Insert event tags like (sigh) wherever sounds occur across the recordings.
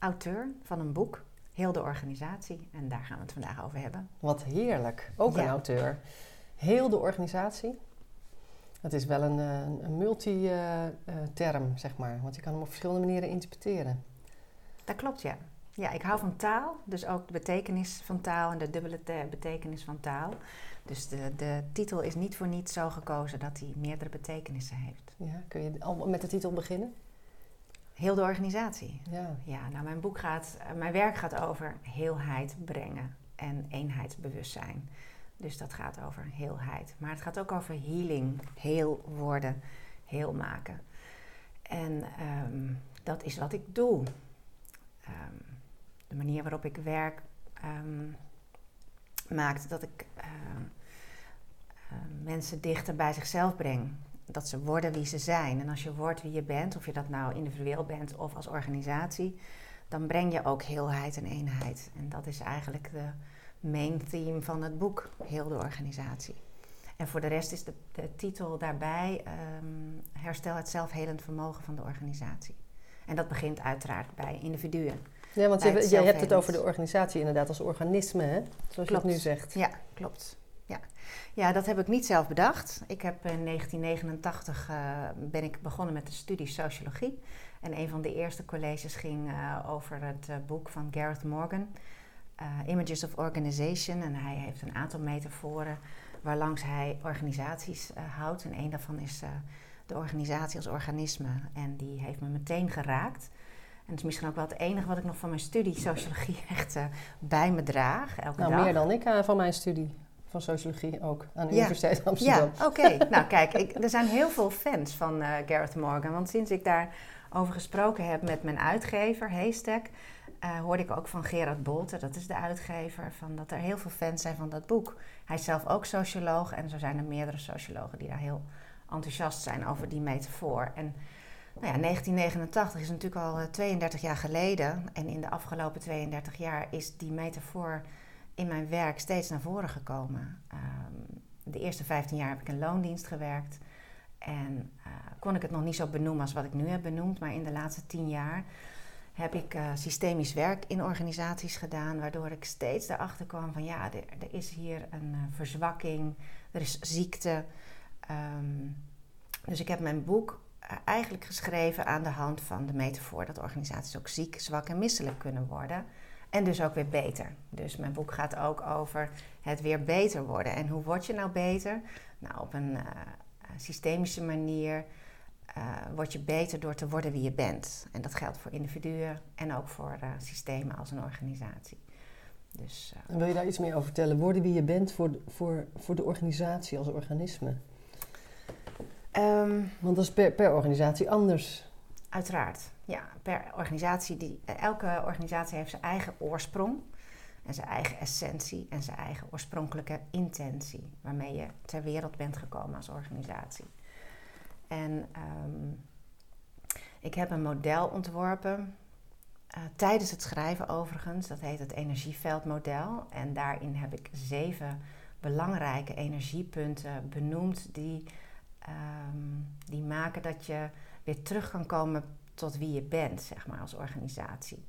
auteur van een boek, Heel de Organisatie. En daar gaan we het vandaag over hebben. Wat heerlijk. Ook Ja. een auteur. Heel de organisatie. Het is wel een, eh, een multi-term, zeg maar. Want je kan hem op verschillende manieren interpreteren. Dat klopt, ja. Ja, ik hou van taal, dus ook de betekenis van taal en de dubbele te- betekenis van taal. Dus de, de titel is niet voor niets zo gekozen dat hij meerdere betekenissen heeft. Ja, kun je al met de titel beginnen? Heel de organisatie. Ja. Ja, nou mijn boek gaat, eh, mijn werk gaat over heelheid brengen en eenheidsbewustzijn. Dus dat gaat over heelheid. Maar het gaat ook over healing, heel worden, heel maken. En ehm, dat is wat ik doe. Ehm, de manier waarop ik werk ehm, maakt dat ik ehm, mensen dichter bij zichzelf breng. Dat ze worden wie ze zijn. En als je wordt wie je bent, of je dat nou individueel bent of als organisatie, dan breng je ook heelheid en eenheid. En dat is eigenlijk de main theme van het boek, heel de organisatie. En voor de rest is de, de titel daarbij ehm, Herstel het zelfhelend vermogen van de organisatie. En dat begint uiteraard bij individuen. Ja, want je, je hebt het over de organisatie inderdaad als organisme, hè? Zoals Klopt. je het nu zegt. Ja, klopt. Ja. dat heb ik niet zelf bedacht. Ik heb in 1989 eh, ben ik begonnen met de studie sociologie. En een van de eerste colleges ging eh, over het eh, boek van Gareth Morgan, Images of Organization. En hij heeft een aantal metaforen waarlangs hij organisaties houdt. En een daarvan is de organisatie als organisme. En die heeft me meteen geraakt. En het is misschien ook wel het enige wat ik nog van mijn studie sociologie (laughs) echt bij me draag. Elke Nou, dag. meer dan ik van mijn studie van sociologie ook aan de Ja. Universiteit Amsterdam. Ja, oké. (laughs) nou kijk, ik, er zijn heel veel fans van eh, Gareth Morgan. Want sinds ik daarover gesproken heb met mijn uitgever, Haystack... eh, hoorde ik ook van Gerard Bolte, dat is de uitgever... Van dat er heel veel fans zijn van dat boek. Hij is zelf ook socioloog en zo zijn er meerdere sociologen... die daar heel enthousiast zijn over die metafoor. En nou ja, 1989 is natuurlijk al eh, 32 jaar geleden. En in de afgelopen 32 jaar is die metafoor in mijn werk steeds naar voren gekomen. Ehm, de eerste 15 jaar heb ik in loondienst gewerkt. En eh, kon ik het nog niet zo benoemen als wat ik nu heb benoemd. Maar in de laatste 10 jaar heb ik eh, systemisch werk in organisaties gedaan. Waardoor ik steeds erachter kwam van ja, er, is hier een eh, verzwakking. Er is ziekte. Ehm, dus ik heb mijn boek eigenlijk geschreven aan de hand van de metafoor dat organisaties ook ziek, zwak en misselijk kunnen worden. En dus ook weer beter. Dus mijn boek gaat ook over het weer beter worden. En hoe word je nou beter? Nou, op een eh, systemische manier eh, word je beter door te worden wie je bent. En dat geldt voor individuen en ook voor eh, systemen als een organisatie. Dus En wil je daar iets meer over vertellen? Worden wie je bent voor, de- voor, voor de organisatie als organisme? ehm, Want dat is per, per organisatie anders. Uiteraard, ja. Per organisatie, die, eh, elke organisatie heeft zijn eigen oorsprong en zijn eigen essentie en zijn eigen oorspronkelijke intentie waarmee je ter wereld bent gekomen als organisatie. En ehm, ik heb een model ontworpen eh, tijdens het schrijven overigens, dat heet het energieveldmodel. En daarin heb ik zeven belangrijke energiepunten benoemd die, ehm, die maken dat je weer terug kan komen tot wie je bent, zeg maar, als organisatie.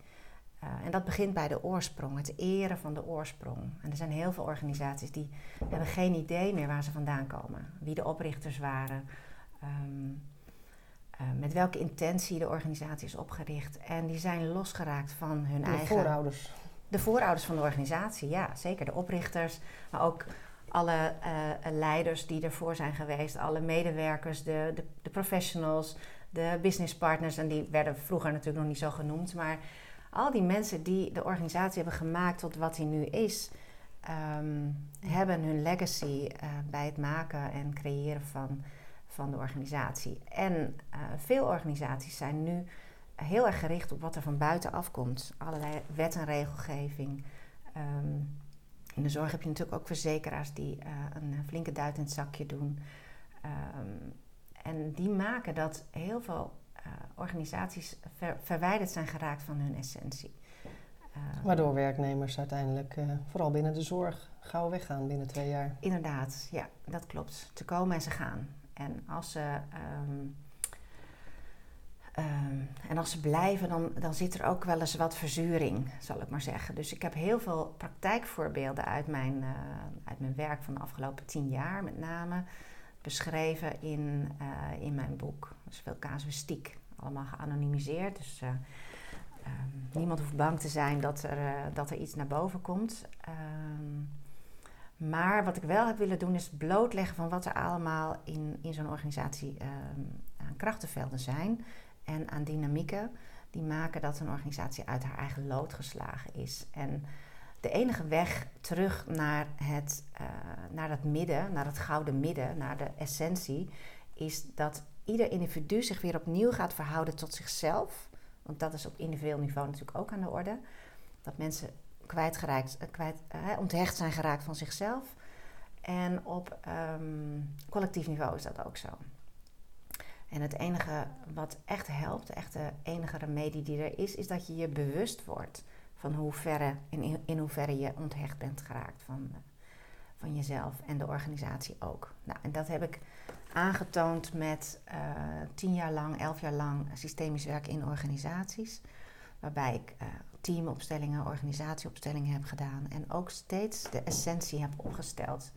Eh, en dat begint bij de oorsprong, het eren van de oorsprong. En er zijn heel veel organisaties die hebben geen idee meer waar ze vandaan komen. Wie de oprichters waren, ehm, eh, met welke intentie de organisatie is opgericht. En die zijn losgeraakt van hun De eigen... voorouders. De voorouders van de organisatie, ja, zeker. De oprichters, maar ook alle eh, leiders die ervoor zijn geweest, alle medewerkers, de, de, de professionals, de business partners. En die werden vroeger natuurlijk nog niet zo genoemd, maar al die mensen die de organisatie hebben gemaakt tot wat hij nu is, ehm, hebben hun legacy eh, bij het maken en creëren van, van de organisatie. En eh, veel organisaties zijn nu heel erg gericht op wat er van buiten afkomt. Allerlei wet en regelgeving. Ehm, in de zorg heb je natuurlijk ook verzekeraars die uh, een flinke duit in het zakje doen. Um, en die maken dat heel veel uh, organisaties ver, verwijderd zijn geraakt van hun essentie. Uh, Waardoor werknemers uiteindelijk, uh, vooral binnen de zorg, gauw weggaan binnen twee jaar. Inderdaad, ja, dat klopt. Ze komen en ze gaan. En als ze, um, um, en als ze blijven, dan, dan zit er ook wel eens wat verzuring, zal ik maar zeggen. Dus ik heb heel veel praktijkvoorbeelden uit mijn, uit mijn werk van de afgelopen tien jaar, met name beschreven in, uh, in mijn boek. Dus veel casuïstiek, allemaal geanonimiseerd. Dus uh, um, niemand hoeft bang te zijn dat er, uh, dat er iets naar boven komt. Um, maar wat ik wel heb willen doen is blootleggen van wat er allemaal in, in zo'n organisatie um, aan krachtenvelden zijn en aan dynamieken die maken dat een organisatie uit haar eigen lood geslagen is. En de enige weg terug naar het, uh, naar het midden, naar het gouden midden, naar de essentie, is dat ieder individu zich weer opnieuw gaat verhouden tot zichzelf. Want dat is op individueel niveau natuurlijk ook aan de orde. Dat mensen kwijtgeraakt, uh, kwijt, uh, onthecht zijn geraakt van zichzelf. En op um, collectief niveau is dat ook zo. En het enige wat echt helpt, echt de enige remedie die er is, is dat je je bewust wordt van hoe verre, in, in hoeverre je onthecht bent geraakt van, uh, van jezelf en de organisatie ook. Nou, en dat heb ik aangetoond met uh, tien jaar lang, elf jaar lang systemisch werk in organisaties. Waarbij ik uh, teamopstellingen, organisatieopstellingen heb gedaan en ook steeds de essentie heb opgesteld.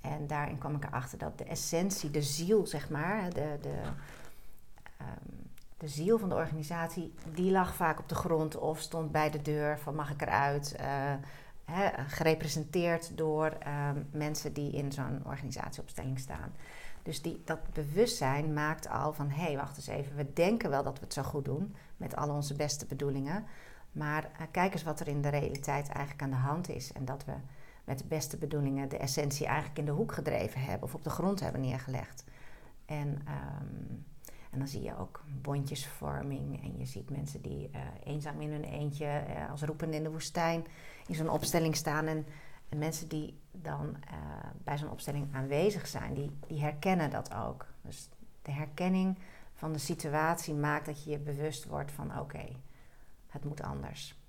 En daarin kwam ik erachter dat de essentie, de ziel, zeg maar, de, de, um, de ziel van de organisatie, die lag vaak op de grond of stond bij de deur van mag ik eruit. Hè, gerepresenteerd door um, mensen die in zo'n organisatieopstelling staan. Dus die, dat bewustzijn maakt al van hé, hey, wacht eens even, we denken wel dat we het zo goed doen met al onze beste bedoelingen. Maar uh, kijk eens wat er in de realiteit eigenlijk aan de hand is. En dat we met de beste bedoelingen de essentie eigenlijk in de hoek gedreven hebben of op de grond hebben neergelegd. En um, en dan zie je ook bondjesvorming en je ziet mensen die uh, eenzaam in hun eentje, uh, als roepende in de woestijn, in zo'n opstelling staan. En, en, mensen die dan uh, bij zo'n opstelling aanwezig zijn, die, die herkennen dat ook. Dus de herkenning van de situatie maakt dat je je bewust wordt van oké, het moet anders.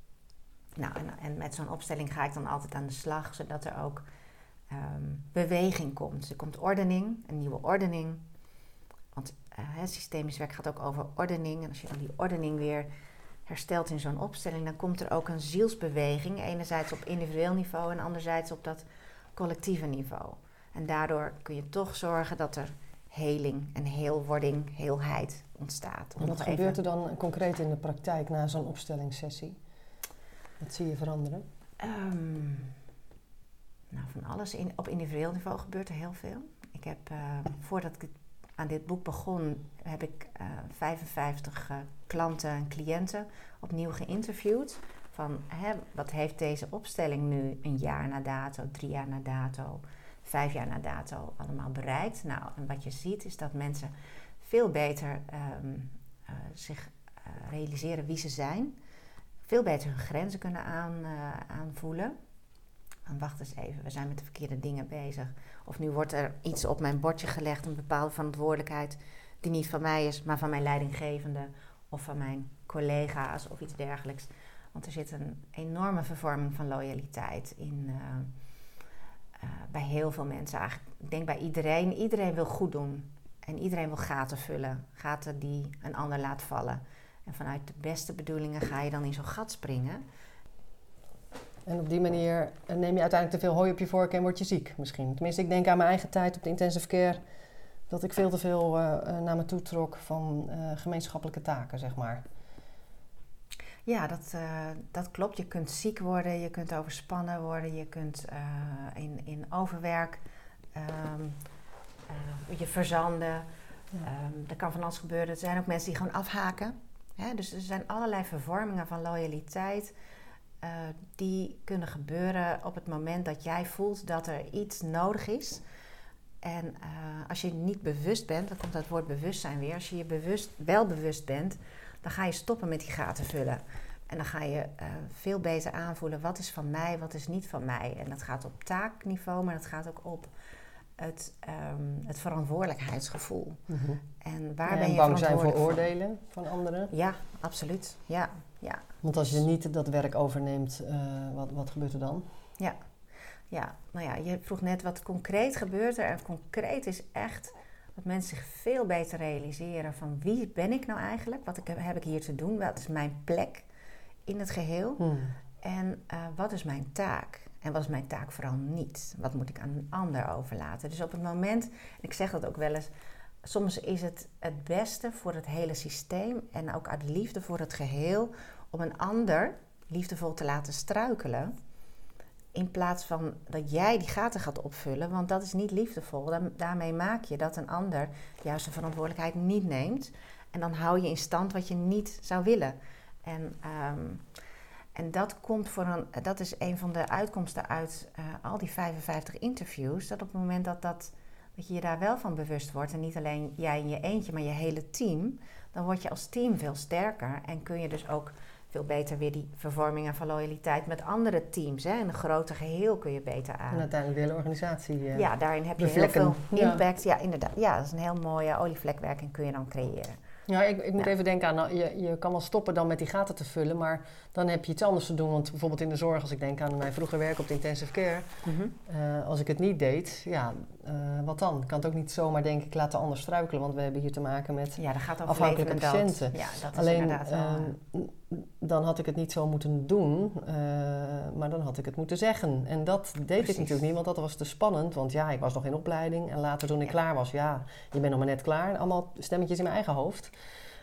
Nou, en, en met zo'n opstelling ga ik dan altijd aan de slag, zodat er ook um, beweging komt. Er komt ordening, een nieuwe ordening. Uh, systemisch werk gaat ook over ordening. En als je dan die ordening weer herstelt in zo'n opstelling, dan komt er ook een zielsbeweging. Enerzijds op individueel niveau en anderzijds op dat collectieve niveau. En daardoor kun je toch zorgen dat er heling en heelwording, heelheid ontstaat. En wat gebeurt er dan concreet in de praktijk na zo'n opstellingssessie? Wat zie je veranderen? Um, nou, van alles. In, op individueel niveau gebeurt er heel veel. Ik heb, uh, voordat ik aan dit boek begon, heb ik uh, 55 uh, klanten en cliënten opnieuw geïnterviewd. Van hè, wat heeft deze opstelling nu een jaar na dato, drie jaar na dato, vijf jaar na dato allemaal bereikt? Nou, en wat je ziet is dat mensen veel beter um, uh, zich realiseren wie ze zijn, veel beter hun grenzen kunnen aan, aanvoelen. Wacht eens even, we zijn met de verkeerde dingen bezig. Of nu wordt er iets op mijn bordje gelegd, een bepaalde verantwoordelijkheid die niet van mij is, maar van mijn leidinggevende of van mijn collega's of iets dergelijks. Want er zit een enorme vervorming van loyaliteit in. Uh, uh, bij heel veel mensen eigenlijk. Ik denk bij iedereen. Iedereen wil goed doen. En iedereen wil gaten vullen. Gaten die een ander laat vallen. En vanuit de beste bedoelingen ga je dan in zo'n gat springen. En op die manier neem je uiteindelijk te veel hooi op je vork en word je ziek misschien. Tenminste, ik denk aan mijn eigen tijd op de intensive care... dat ik veel te veel uh, naar me toe trok van uh, gemeenschappelijke taken, zeg maar. Ja, dat, uh, dat klopt. Je kunt ziek worden, je kunt overspannen worden... je kunt in, in overwerk um, je verzanden. Ja. Um, er kan van alles gebeuren. Er zijn ook mensen die gewoon afhaken. Hè? Dus er zijn allerlei vervormingen van loyaliteit... Uh, die kunnen gebeuren op het moment dat jij voelt dat er iets nodig is. En uh, als je niet bewust bent, dan komt dat woord bewustzijn weer. Als je je bewust, wel bewust bent dan ga je stoppen met die gaten vullen. En dan ga je uh, veel beter aanvoelen wat is van mij, wat is niet van mij. En dat gaat op taakniveau, maar dat gaat ook op het, um, het verantwoordelijkheidsgevoel. Mhm. En waar Ja, ben en je bang zijn voor oordelen van anderen. Ja, absoluut. Ja, ja, Want als je niet dat werk overneemt, eh, wat, wat gebeurt er dan? ja. Ja, nou ja, je vroeg net wat concreet gebeurt er. En concreet is echt dat mensen zich veel beter realiseren van wie ben ik nou eigenlijk? Wat ik, heb ik hier te doen? Wat is mijn plek in het geheel? Hmm. En eh, wat is mijn taak? En wat is mijn taak vooral niet? Wat moet ik aan een ander overlaten? Dus op het moment, en ik zeg dat ook wel eens, soms is het het beste voor het hele systeem en ook uit liefde voor het geheel om een ander liefdevol te laten struikelen. In plaats van dat jij die gaten gaat opvullen, want dat is niet liefdevol. Da- Daarmee maak je dat een ander juist de verantwoordelijkheid niet neemt. En dan hou je in stand wat je niet zou willen. En, ehm, en dat, komt voor een, dat is een van de uitkomsten uit eh, al die 55 interviews. Dat op het moment dat, dat, dat je je daar wel van bewust wordt, en niet alleen jij in je eentje, maar je hele team, dan word je als team veel sterker. En kun je dus ook veel beter weer die vervormingen van loyaliteit met andere teams. Hè? In een groter geheel kun je beter aan. En uiteindelijk de hele organisatie. eh, Ja, daarin heb je heel veel impact. Ja. inderdaad. Ja, dat is een heel mooie olievlekwerking kun je dan creëren. Ja, ik, ik moet Ja. even denken aan, nou, je, je kan wel stoppen dan met die gaten te vullen, maar dan heb je iets anders te doen. Want bijvoorbeeld in de zorg, als ik denk aan mijn vroeger werk op de intensive care, eh, als ik het niet deed, ja, eh, wat dan? Ik kan het ook niet zomaar denken, ik laat de ander struikelen, want we hebben hier te maken met... Ja, dat gaat Afhankelijke patiënten. Ja, dat is Alleen, inderdaad wel... ehm, eh, dan had ik het niet zo moeten doen, eh, maar dan had ik het moeten zeggen. En dat deed ik natuurlijk niet, want dat was te spannend. Want ja, ik was nog in opleiding en later toen ik Ja. klaar was, ja, je bent nog maar net klaar. Allemaal stemmetjes in mijn eigen hoofd.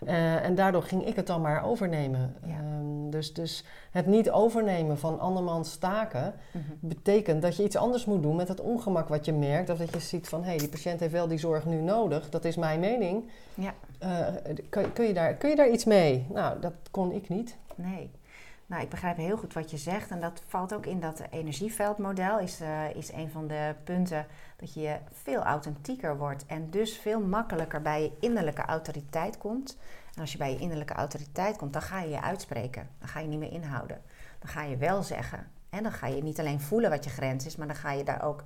Eh, en daardoor ging ik het dan maar overnemen. Ja. Ehm, dus, dus het niet overnemen van andermans taken mhm. betekent dat je iets anders moet doen met het ongemak wat je merkt. Of dat je ziet van, hé, hey, die patiënt heeft wel die zorg nu nodig. Dat is mijn mening. Ja. Eh, kun, kun, je daar, kun je daar iets mee? Nou, dat kon ik niet. Nee. Nou, ik begrijp heel goed wat je zegt. En dat valt ook in dat energieveldmodel. Is, eh, is een van de punten dat je veel authentieker wordt. En dus veel makkelijker bij je innerlijke autoriteit komt. En als je bij je innerlijke autoriteit komt, dan ga je je uitspreken. Dan ga je niet meer inhouden. Dan ga je wel zeggen. En dan ga je niet alleen voelen wat je grens is, maar dan ga je daar ook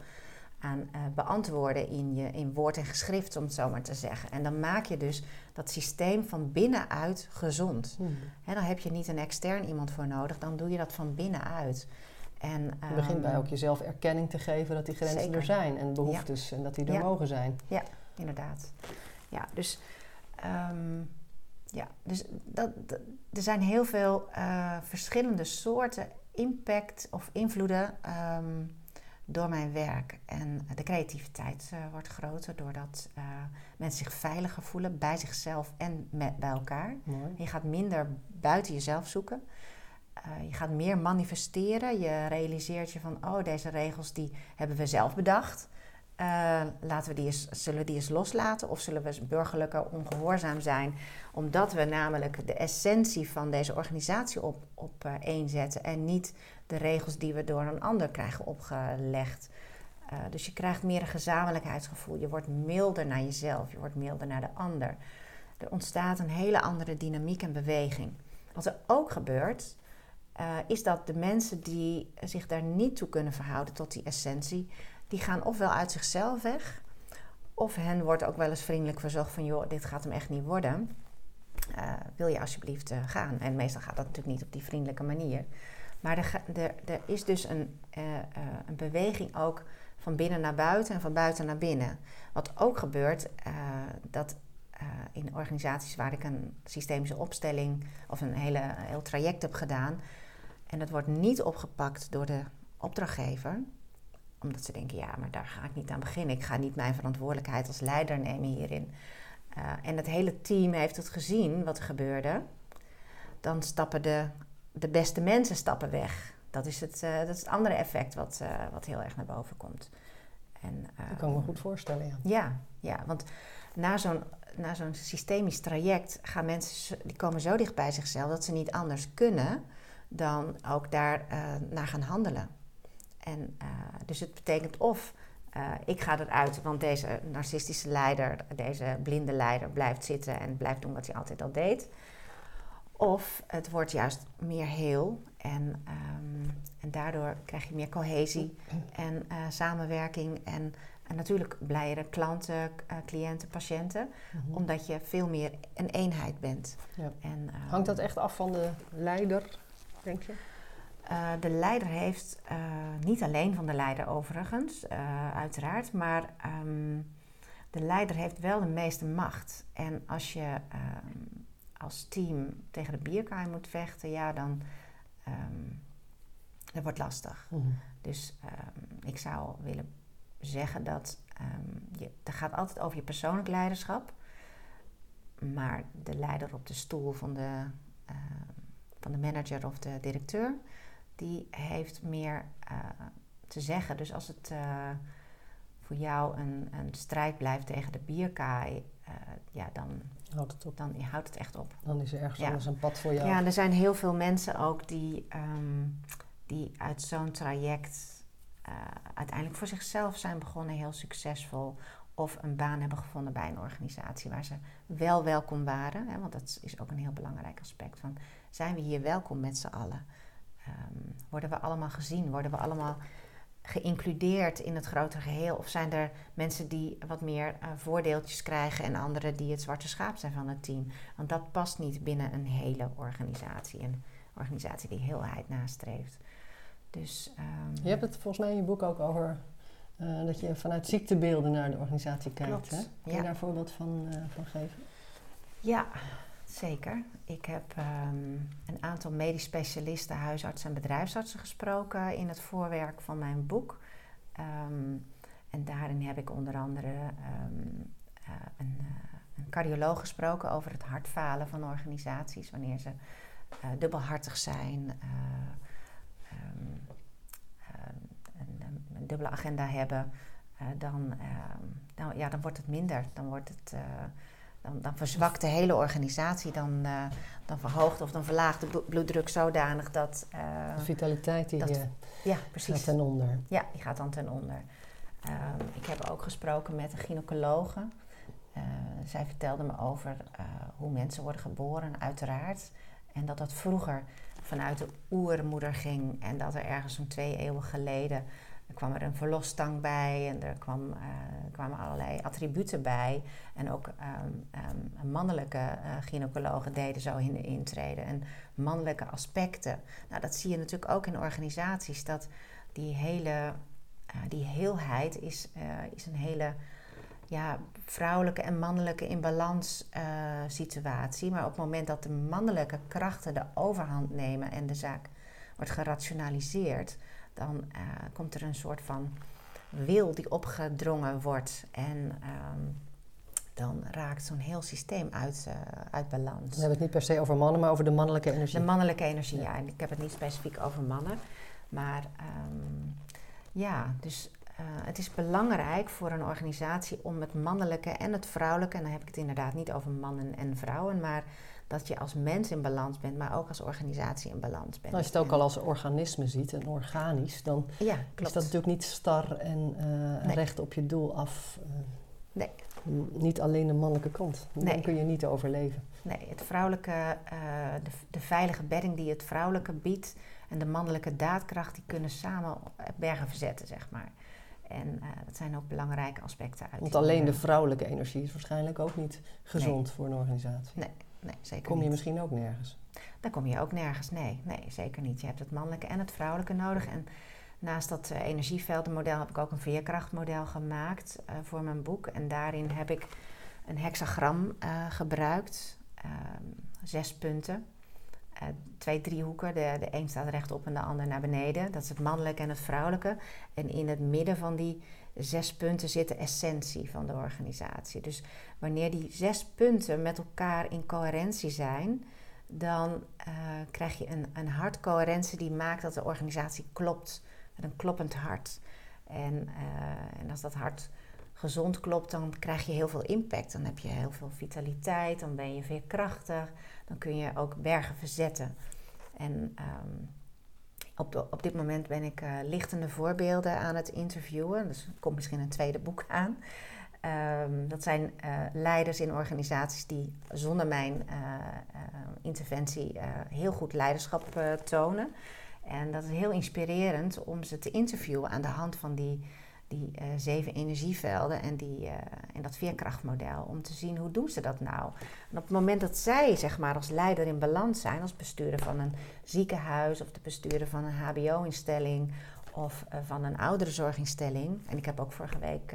aan eh, beantwoorden in, je, in woord en geschrift, om het zo maar te zeggen. En dan maak je dus dat systeem van binnenuit gezond. Hè, dan heb je niet een extern iemand voor nodig, dan doe je dat van binnenuit. En, Je begint ehm, bij ook jezelf erkenning te geven dat die grenzen Zeker. er zijn. En behoeftes en dat die er Ja. mogen zijn. Inderdaad. Ja, dus, ehm, ja, dus dat, dat- er zijn heel veel eh, verschillende soorten impact of invloeden ehm, door mijn werk. En de creativiteit eh, wordt groter doordat eh, mensen zich veiliger voelen bij zichzelf en met, bij elkaar. Mooi. Je gaat minder buiten jezelf zoeken. Eh, je gaat meer manifesteren. Je realiseert je van, oh, deze regels die hebben we zelf bedacht. Eh, laten we die eens, zullen we die eens loslaten? Of zullen we eens burgerlijker ongehoorzaam zijn? Omdat we namelijk de essentie van deze organisatie op, op één zetten. En niet de regels die we door een ander krijgen opgelegd. Dus je krijgt meer een gezamenlijkheidsgevoel. Je wordt milder naar jezelf. Je wordt milder naar de ander. Er ontstaat een hele andere dynamiek en beweging. Wat er ook gebeurt, eh, is dat de mensen die zich daar niet toe kunnen verhouden tot die essentie, die gaan ofwel uit zichzelf weg, of hen wordt ook wel eens vriendelijk verzocht van joh, dit gaat hem echt niet worden. Eh, wil je alsjeblieft eh, gaan? En meestal gaat dat natuurlijk niet op die vriendelijke manier. Maar er, er, is dus een, een beweging ook van binnen naar buiten en van buiten naar binnen. Wat ook gebeurt, dat in organisaties waar ik een systemische opstelling of een hele, heel traject heb gedaan. En dat wordt niet opgepakt door de opdrachtgever. Omdat ze denken, ja, maar daar ga ik niet aan beginnen. Ik ga niet mijn verantwoordelijkheid als leider nemen hierin. Eh, en het hele team heeft het gezien wat er gebeurde. Dan stappen de, de beste mensen stappen weg. Dat is het, eh, dat is het andere effect wat, eh, wat heel erg naar boven komt. En, Dat kan ik me goed voorstellen, ja. ja, ja want na zo'n, na zo'n systemisch traject gaan mensen, die komen zo dicht bij zichzelf dat ze niet anders kunnen dan ook daar eh, naar gaan handelen. En eh, dus het betekent of eh, ik ga eruit, want deze narcistische leider, deze blinde leider blijft zitten en blijft doen wat hij altijd al deed. Of het wordt juist meer heel en, ehm, en daardoor krijg je meer cohesie en uh, samenwerking en, en, natuurlijk blijere klanten, uh, cliënten, patiënten, Mhm. omdat je veel meer een eenheid bent. Ja. En, ehm, Hangt dat echt af van de leider, denk je? Uh, de leider heeft, uh, niet alleen van de leider overigens, uh, uiteraard, maar um, de leider heeft wel de meeste macht. En als je um, als team tegen de bierkaai moet vechten, ja, dan um, dat wordt lastig. Mhm. Dus ik zou willen zeggen dat je, het gaat altijd over je persoonlijk leiderschap, maar de leider op de stoel van de, van de manager of de directeur, die heeft meer uh, te zeggen. Dus als het uh, voor jou een, een, strijd blijft tegen de bierkaai, uh, ja, dan houdt het op. Dan houdt het echt op. Dan is er ergens ja. anders een pad voor jou. Ja, er zijn heel veel mensen ook die, um, die uit zo'n traject uh, uiteindelijk voor zichzelf zijn begonnen, heel succesvol. Of een baan hebben gevonden bij een organisatie waar ze wel welkom waren. Hè, want dat is ook een heel belangrijk aspect. Van, zijn we hier welkom met z'n allen? Um, worden we allemaal gezien? Worden we allemaal geïncludeerd in het grotere geheel? Of zijn er mensen die wat meer uh, voordeeltjes krijgen en anderen die het zwarte schaap zijn van het team? Want dat past niet binnen een hele organisatie. Een organisatie die heelheid nastreeft. Dus, um, je hebt het volgens mij in je boek ook over uh, dat je vanuit ziektebeelden naar de organisatie kijkt. Klopt, Hè? Kun je ja. daar een voorbeeld van, uh, van geven? Ja, Zeker. Ik heb um, een aantal medisch specialisten, huisartsen en bedrijfsartsen gesproken in het voorwerk van mijn boek. Um, en daarin heb ik onder andere um, uh, een, uh, een, cardioloog gesproken over het hartfalen van organisaties, wanneer ze uh, dubbelhartig zijn, een, een, dubbele agenda hebben. dan, dan, ja, dan wordt het minder. Dan wordt het dan, dan verzwakt de hele organisatie. Dan, uh, dan verhoogt of dan verlaagt de bloeddruk zodanig dat... Uh, de vitaliteit die dat, ja, precies. gaat ten onder. Ja, die gaat dan ten onder. Um, ik heb ook gesproken met een gynaecologe. Uh, zij vertelde me over hoe mensen worden geboren, uiteraard. En dat dat vroeger vanuit de oermoeder ging. En dat er ergens zo'n twee eeuwen geleden er kwam er een verlosstang bij en er kwam, uh, kwamen allerlei attributen bij. En ook um, mannelijke uh, gynaecologen deden zo in de intreden. En mannelijke aspecten. Nou, dat zie je natuurlijk ook in organisaties. Dat die hele uh, die heelheid is, is een hele ja, vrouwelijke en mannelijke in balans situatie. Maar op het moment dat de mannelijke krachten de overhand nemen en de zaak wordt gerationaliseerd dan uh, komt er een soort van wil die opgedrongen wordt. En um, dan raakt zo'n heel systeem uit, uh, uit balans. We hebben het niet per se over mannen, maar over de mannelijke energie. De mannelijke energie, ja. ja. En ik heb het niet specifiek over mannen. Maar um, ja, dus uh, het is belangrijk voor een organisatie om het mannelijke en het vrouwelijke... en dan heb ik het inderdaad niet over mannen en vrouwen... maar dat je als mens in balans bent, maar ook als organisatie in balans bent. Als je het ook al als organisme ziet en organisch, dan ja, is dat natuurlijk niet star en uh, nee. recht op je doel af. Uh, nee. Niet alleen de mannelijke kant. Dan nee. kun je niet overleven. Nee, het vrouwelijke, uh, de, de, veilige bedding die het vrouwelijke biedt en de mannelijke daadkracht, die kunnen samen bergen verzetten, zeg maar. En dat zijn ook belangrijke aspecten uit. Want alleen de vrouwelijke energie is waarschijnlijk ook niet gezond nee. voor een organisatie. Nee, nee, zeker Kom je niet. misschien ook nergens? Dan kom je ook nergens, nee. Nee, zeker niet. Je hebt het mannelijke en het vrouwelijke nodig. En naast dat uh, energieveldenmodel heb ik ook een veerkrachtmodel gemaakt uh, voor mijn boek. En daarin heb ik een hexagram uh, gebruikt. zes punten. twee driehoeken. De, de een staat rechtop en de ander naar beneden. Dat is het mannelijke en het vrouwelijke. En in het midden van die zes punten zit de essentie van de organisatie. Dus wanneer die zes punten met elkaar in coherentie zijn, dan uh, krijg je een, een hartcoherentie die maakt dat de organisatie klopt met een kloppend hart. En, uh, en als dat hart gezond klopt, dan krijg je heel veel impact. Dan heb je heel veel vitaliteit, dan ben je veerkrachtig, dan kun je ook bergen verzetten. En um, op, op dit moment ben ik uh, lichtende voorbeelden aan het interviewen. Dus er komt misschien een tweede boek aan. Ehm, dat zijn leiders in organisaties die zonder mijn interventie heel goed leiderschap tonen. En dat is heel inspirerend om ze te interviewen aan de hand van die, die uh, zeven energievelden en, die, uh, en dat veerkrachtmodel. Om te zien hoe doen ze dat nou. En op het moment dat zij zeg maar, als leider in balans zijn, als bestuurder van een ziekenhuis of de bestuurder van een HBO-instelling of uh, van een ouderenzorginstelling. En ik heb ook vorige week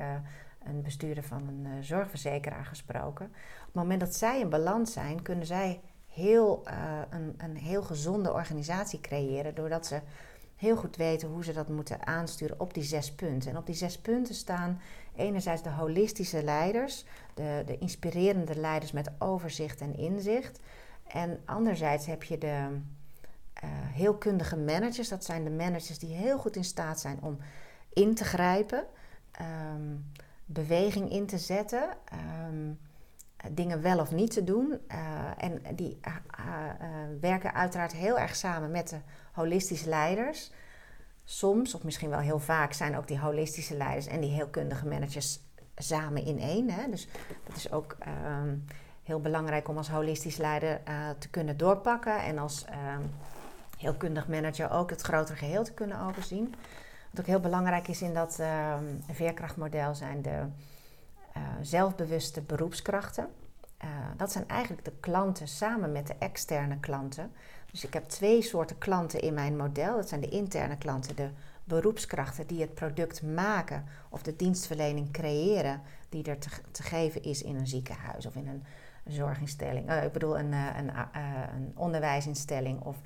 een bestuurder van een zorgverzekeraar gesproken. Op het moment dat zij in balans zijn, kunnen zij heel, een, een heel gezonde organisatie creëren. Doordat ze heel goed weten hoe ze dat moeten aansturen op die zes punten. En op die zes punten staan enerzijds de holistische leiders, de, de inspirerende leiders met overzicht en inzicht. En anderzijds heb je de uh, heel kundige managers. Dat zijn de managers die heel goed in staat zijn om in te grijpen, um, beweging in te zetten. Um, dingen wel of niet te doen. Uh, en die uh, werken uiteraard heel erg samen met de holistische leiders. Soms, of misschien wel heel vaak, zijn ook die holistische leiders en die heelkundige managers samen in één. Hè? Dus dat is ook ehm, heel belangrijk om als holistisch leider te kunnen doorpakken. En als ehm, heelkundig manager ook het grotere geheel te kunnen overzien. Wat ook heel belangrijk is in dat ehm, veerkrachtmodel zijn de uh, zelfbewuste beroepskrachten. Uh, dat zijn eigenlijk de klanten samen met de externe klanten. Dus ik heb twee soorten klanten in mijn model. Dat zijn de interne klanten, de beroepskrachten die het product maken of de dienstverlening creëren die er te, geven is in een ziekenhuis of in een zorginstelling. Uh, ik bedoel een, een, een onderwijsinstelling of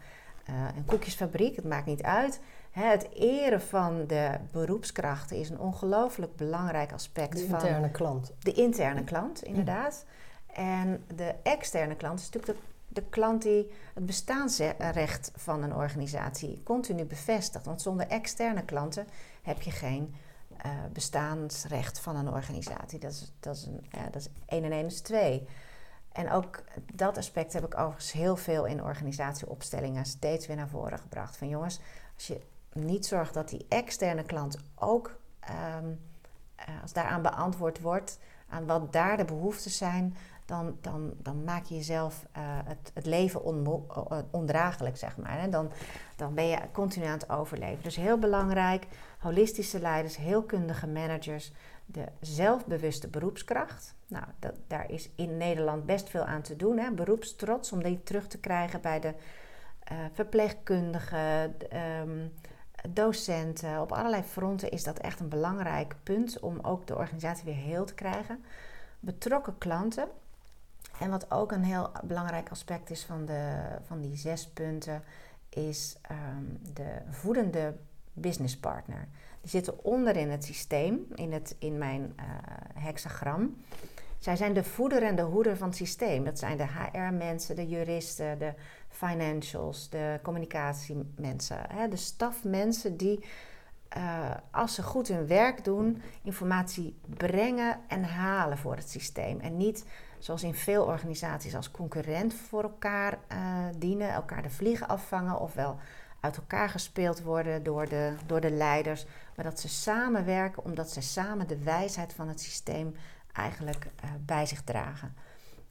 een koekjesfabriek. Het maakt niet uit. Het eren van de beroepskrachten is een ongelooflijk belangrijk aspect. De interne klant. De interne klant, inderdaad. En de externe klant is natuurlijk de, de klant die het bestaansrecht van een organisatie continu bevestigt. Want zonder externe klanten heb je geen uh, bestaansrecht van een organisatie. Dat is, dat is, een, ja, dat is 1 en 1 is 2. En ook dat aspect heb ik overigens heel veel in organisatieopstellingen steeds weer naar voren gebracht. Van jongens, als je niet zorgt dat die externe klant ook, um, als daaraan beantwoord wordt, aan wat daar de behoeften zijn, dan, dan, dan maak je jezelf uh, het, het leven on, ondraaglijk, zeg maar. Hè? Dan, dan ben je continu aan het overleven. Dus heel belangrijk, holistische leiders, heel kundige managers, de zelfbewuste beroepskracht. Nou, dat, daar is in Nederland best veel aan te doen. Hè? Beroepstrots, om die terug te krijgen bij de verpleegkundigen, docenten. Op allerlei fronten is dat echt een belangrijk punt om ook de organisatie weer heel te krijgen. Betrokken klanten. En wat ook een heel belangrijk aspect is van, de, van die zes punten, is um, de voedende businesspartner. Die zitten onder in het systeem, in, het, in mijn uh, hexagram. Zij zijn de voeder en de hoeder van het systeem. Dat zijn de HR-mensen, de juristen, de financials, de communicatiemensen, hè, de stafmensen die, uh, als ze goed hun werk doen, informatie brengen en halen voor het systeem. En niet zoals in veel organisaties als concurrent voor elkaar uh, dienen, elkaar de vliegen afvangen ofwel uit elkaar gespeeld worden door de, door de leiders, maar dat ze samenwerken omdat ze samen de wijsheid van het systeem eigenlijk uh, bij zich dragen.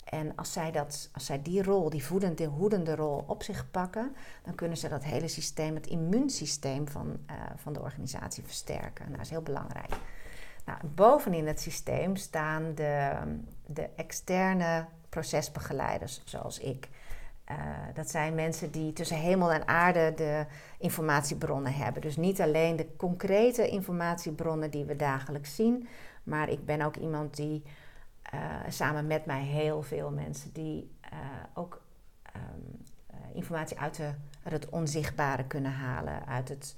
En als zij, dat, als zij die rol, die voedende, hoedende rol op zich pakken, dan kunnen ze dat hele systeem, het immuunsysteem van, uh, van de organisatie versterken. Nou, dat is heel belangrijk. Nou, bovenin het systeem staan de, de externe procesbegeleiders, zoals ik. Uh, dat zijn mensen die tussen hemel en aarde de informatiebronnen hebben. Dus niet alleen de concrete informatiebronnen die we dagelijks zien, maar ik ben ook iemand die uh, samen met mij heel veel mensen die uh, ook um, informatie uit, de, uit, het onzichtbare kunnen halen, uit, het,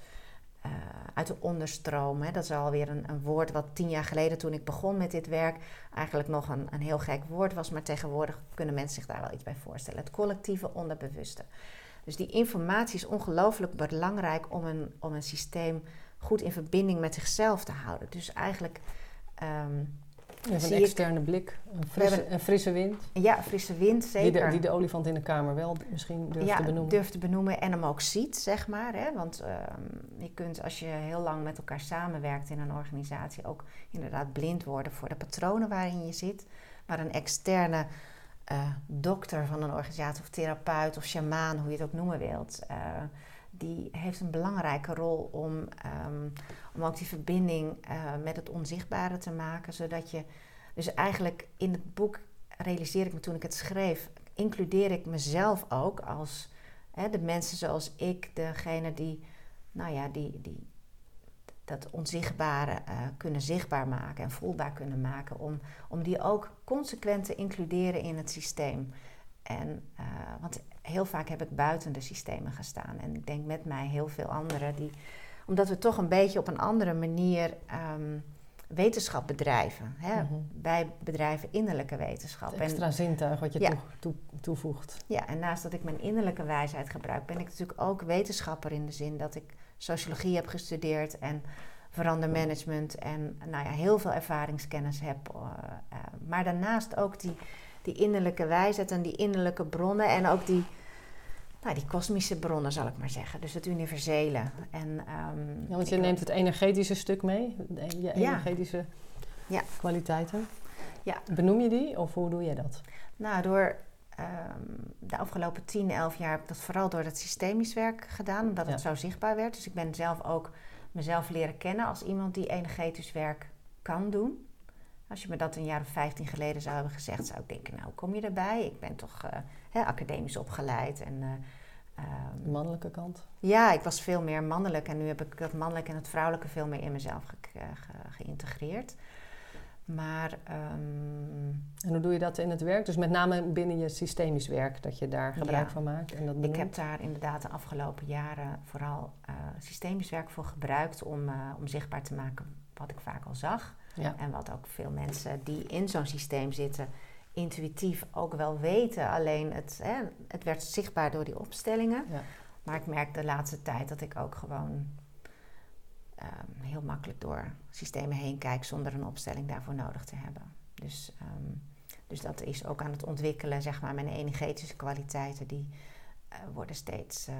uit de onderstroom. Hè. Dat is alweer een, een woord wat tien jaar geleden toen ik begon met dit werk eigenlijk nog een, een heel gek woord was, maar tegenwoordig kunnen mensen zich daar wel iets bij voorstellen. Het collectieve onderbewuste. Dus die informatie is ongelooflijk belangrijk om een, om een systeem goed in verbinding met zichzelf te houden. Dus eigenlijk um, een externe blik, een frisse, hebben, een frisse wind. Ja, frisse wind, zeker. Die de, die de, olifant in de kamer wel misschien durft ja, te benoemen. durft te benoemen en hem ook ziet, zeg maar. Hè? Want ehm, je kunt als je heel lang met elkaar samenwerkt in een organisatie... ook inderdaad blind worden voor de patronen waarin je zit. Maar een externe uh, dokter van een organisatie of therapeut of shamaan, hoe je het ook noemen wilt... Uh, die heeft een belangrijke rol om, um, om ook die verbinding uh, met het onzichtbare te maken. Zodat je, dus eigenlijk in het boek realiseer ik me toen ik het schreef, includeer ik mezelf ook als hè, de mensen zoals ik, degene die, nou ja, die, die dat onzichtbare uh, kunnen zichtbaar maken en voelbaar kunnen maken, om, om die ook consequent te includeren in het systeem. En, uh, want heel vaak heb ik buiten de systemen gestaan. En ik denk met mij heel veel anderen die, omdat we toch een beetje op een andere manier um, wetenschap bedrijven. Hè? Mm -hmm. Wij bedrijven innerlijke wetenschap. Het extra en, zintuig wat je ja. toe, toe, toevoegt. Ja, en naast dat ik mijn innerlijke wijsheid gebruik, ben ik natuurlijk ook wetenschapper in de zin dat ik sociologie heb gestudeerd en verandermanagement en nou ja, heel veel ervaringskennis heb. Uh, uh, maar daarnaast ook die die innerlijke wijsheid en die innerlijke bronnen en ook die, nou, die kosmische bronnen, zal ik maar zeggen. Dus het universele. En, um, ja, want je neemt het energetische stuk mee, je energetische ja. kwaliteiten. Ja. Benoem je die of hoe doe je dat? Nou, door um, de afgelopen 10, 11 jaar heb ik dat vooral door het systemisch werk gedaan, omdat het zo zichtbaar werd. Dus ik ben zelf ook mezelf leren kennen als iemand die energetisch werk kan doen. Als je me dat een jaar of 15 geleden zou hebben gezegd, zou ik denken, nou, kom je erbij? Ik ben toch uh, hè, academisch opgeleid en... Uh, de mannelijke kant? Ja, ik was veel meer mannelijk en nu heb ik dat mannelijke en het vrouwelijke veel meer in mezelf ge ge geïntegreerd. Maar. Um, en hoe doe je dat in het werk? Dus met name binnen je systemisch werk, dat je daar gebruik ja, van maakt? En dat ik heb daar inderdaad de afgelopen jaren vooral uh, systemisch werk voor gebruikt om, uh, om zichtbaar te maken wat ik vaak al zag. Ja. En wat ook veel mensen die in zo'n systeem zitten, intuïtief ook wel weten. Alleen het, hè, het werd zichtbaar door die opstellingen. Ja. Maar ik merk de laatste tijd dat ik ook gewoon um, heel makkelijk door systemen heen kijk zonder een opstelling daarvoor nodig te hebben. Dus, um, dus dat is ook aan het ontwikkelen, zeg maar, mijn energetische kwaliteiten, die uh, worden steeds, uh,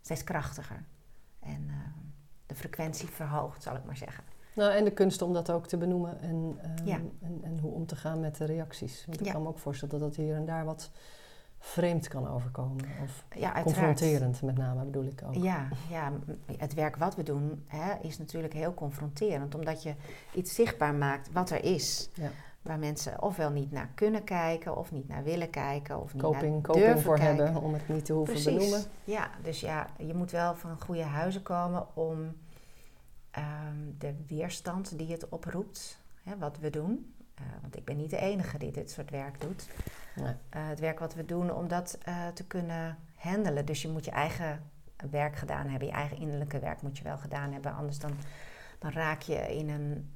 steeds krachtiger. En uh, de frequentie verhoogt, zal ik maar zeggen. Nou, en de kunst om dat ook te benoemen en, um, ja. en, en, hoe om te gaan met de reacties. Want ik ja. kan me ook voorstellen dat dat hier en daar wat vreemd kan overkomen. Of ja, confronterend met name bedoel ik ook. Ja, ja het werk wat we doen hè, is natuurlijk heel confronterend. Omdat je iets zichtbaar maakt wat er is. Ja. Waar mensen ofwel niet naar kunnen kijken of niet naar willen kijken. Of niet coping, naar coping durven voor kijken. hebben om het niet te hoeven Precies. benoemen. Ja, dus ja, je moet wel van goede huizen komen om um, de weerstand die het oproept, hè, wat we doen. Uh, want ik ben niet de enige die dit soort werk doet. Nee. Uh, het werk wat we doen om dat uh, te kunnen handelen. Dus je moet je eigen werk gedaan hebben. Je eigen innerlijke werk moet je wel gedaan hebben. Anders dan, dan raak je in een,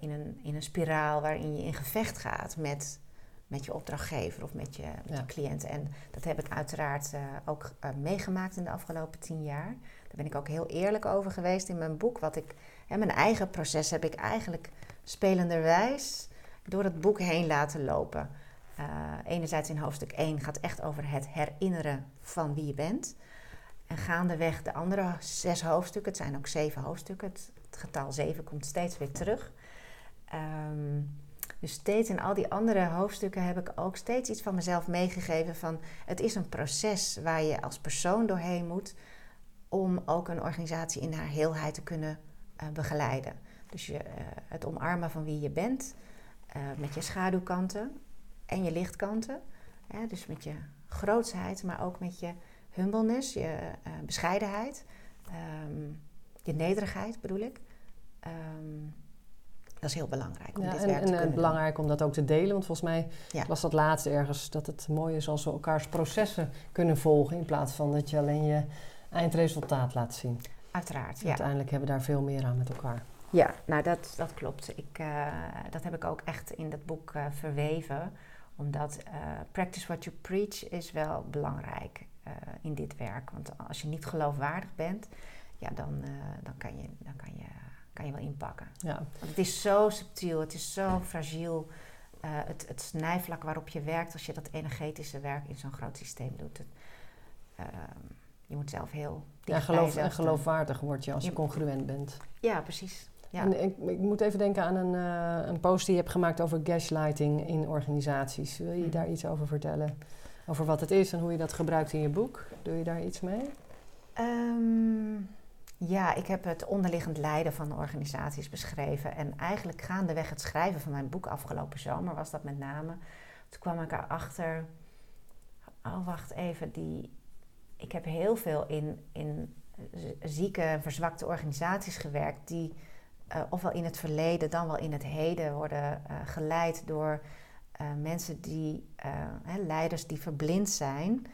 in, een, in een spiraal waarin je in gevecht gaat met, met je opdrachtgever of met je, met ja. je cliënt. En dat heb ik uiteraard ook meegemaakt in de afgelopen tien jaar. Daar ben ik ook heel eerlijk over geweest in mijn boek. Wat ik, hè, mijn eigen proces heb ik eigenlijk spelenderwijs door het boek heen laten lopen. Uh, enerzijds in hoofdstuk 1 gaat echt over het herinneren van wie je bent. En gaandeweg de andere zes hoofdstukken, het zijn ook zeven hoofdstukken, het, getal zeven komt steeds weer terug. Um, dus steeds in al die andere hoofdstukken heb ik ook steeds iets van mezelf meegegeven van het is een proces waar je als persoon doorheen moet om ook een organisatie in haar heelheid te kunnen uh, begeleiden. Dus je, uh, het omarmen van wie je bent, uh, met je schaduwkanten en je lichtkanten. Dus met je grootsheid, maar ook met je humbleness, je bescheidenheid, um, je nederigheid bedoel ik. Um, dat is heel belangrijk om ja, dit en, werk te en belangrijk doen. om dat ook te delen. Want volgens mij Ja. was dat laatst ergens dat het mooi is als we elkaars processen kunnen volgen. In plaats van dat je alleen je eindresultaat laat zien. Uiteraard, ja. Uiteindelijk hebben we daar veel meer aan met elkaar. Ja, nou dat, dat klopt. Ik, uh, dat heb ik ook echt in dat boek uh, verweven. Omdat uh, practice what you preach is wel belangrijk in dit werk. Want als je niet geloofwaardig bent, ja, dan, dan, kan, je, dan kan, je, kan je wel inpakken. Ja. Want het is zo subtiel, het is zo fragiel. Het, het snijvlak waarop je werkt als je dat energetische werk in zo'n groot systeem doet. Het, uh, je moet zelf heel. Ja, geloof, en geloofwaardig word je als je, je congruent bent. Ja, precies. Ja. En ik, ik, moet even denken aan een, uh, een post die je hebt gemaakt over gaslighting in organisaties. Wil je mm. daar iets over vertellen? Over wat het is en hoe je dat gebruikt in je boek? Doe je daar iets mee? Um, ja, ik heb het onderliggend lijden van organisaties beschreven. En eigenlijk gaandeweg het schrijven van mijn boek afgelopen zomer was dat met name. Toen kwam ik erachter. Oh, wacht even. Die, ik heb heel veel in, in zieke, verzwakte organisaties gewerkt. die uh, ofwel in het verleden dan wel in het heden worden uh, geleid door uh, mensen die, hè, leiders die verblind zijn.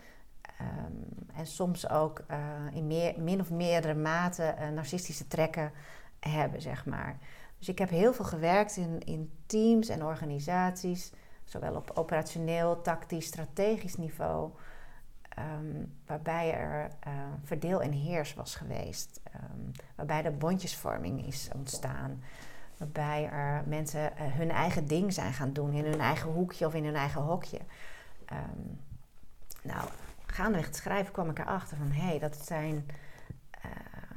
Um, en soms ook in meer, min of meerdere mate narcistische trekken hebben, zeg maar. Dus ik heb heel veel gewerkt in, in teams en organisaties, zowel op operationeel, tactisch, strategisch niveau. Um, waarbij er uh, verdeel en heers was geweest. Um, waarbij de bondjesvorming is ontstaan. Waarbij er mensen uh, hun eigen ding zijn gaan doen in hun eigen hoekje of in hun eigen hokje. Um, nou, gaandeweg het schrijven kwam ik erachter van hé, hey, dat, zijn, uh,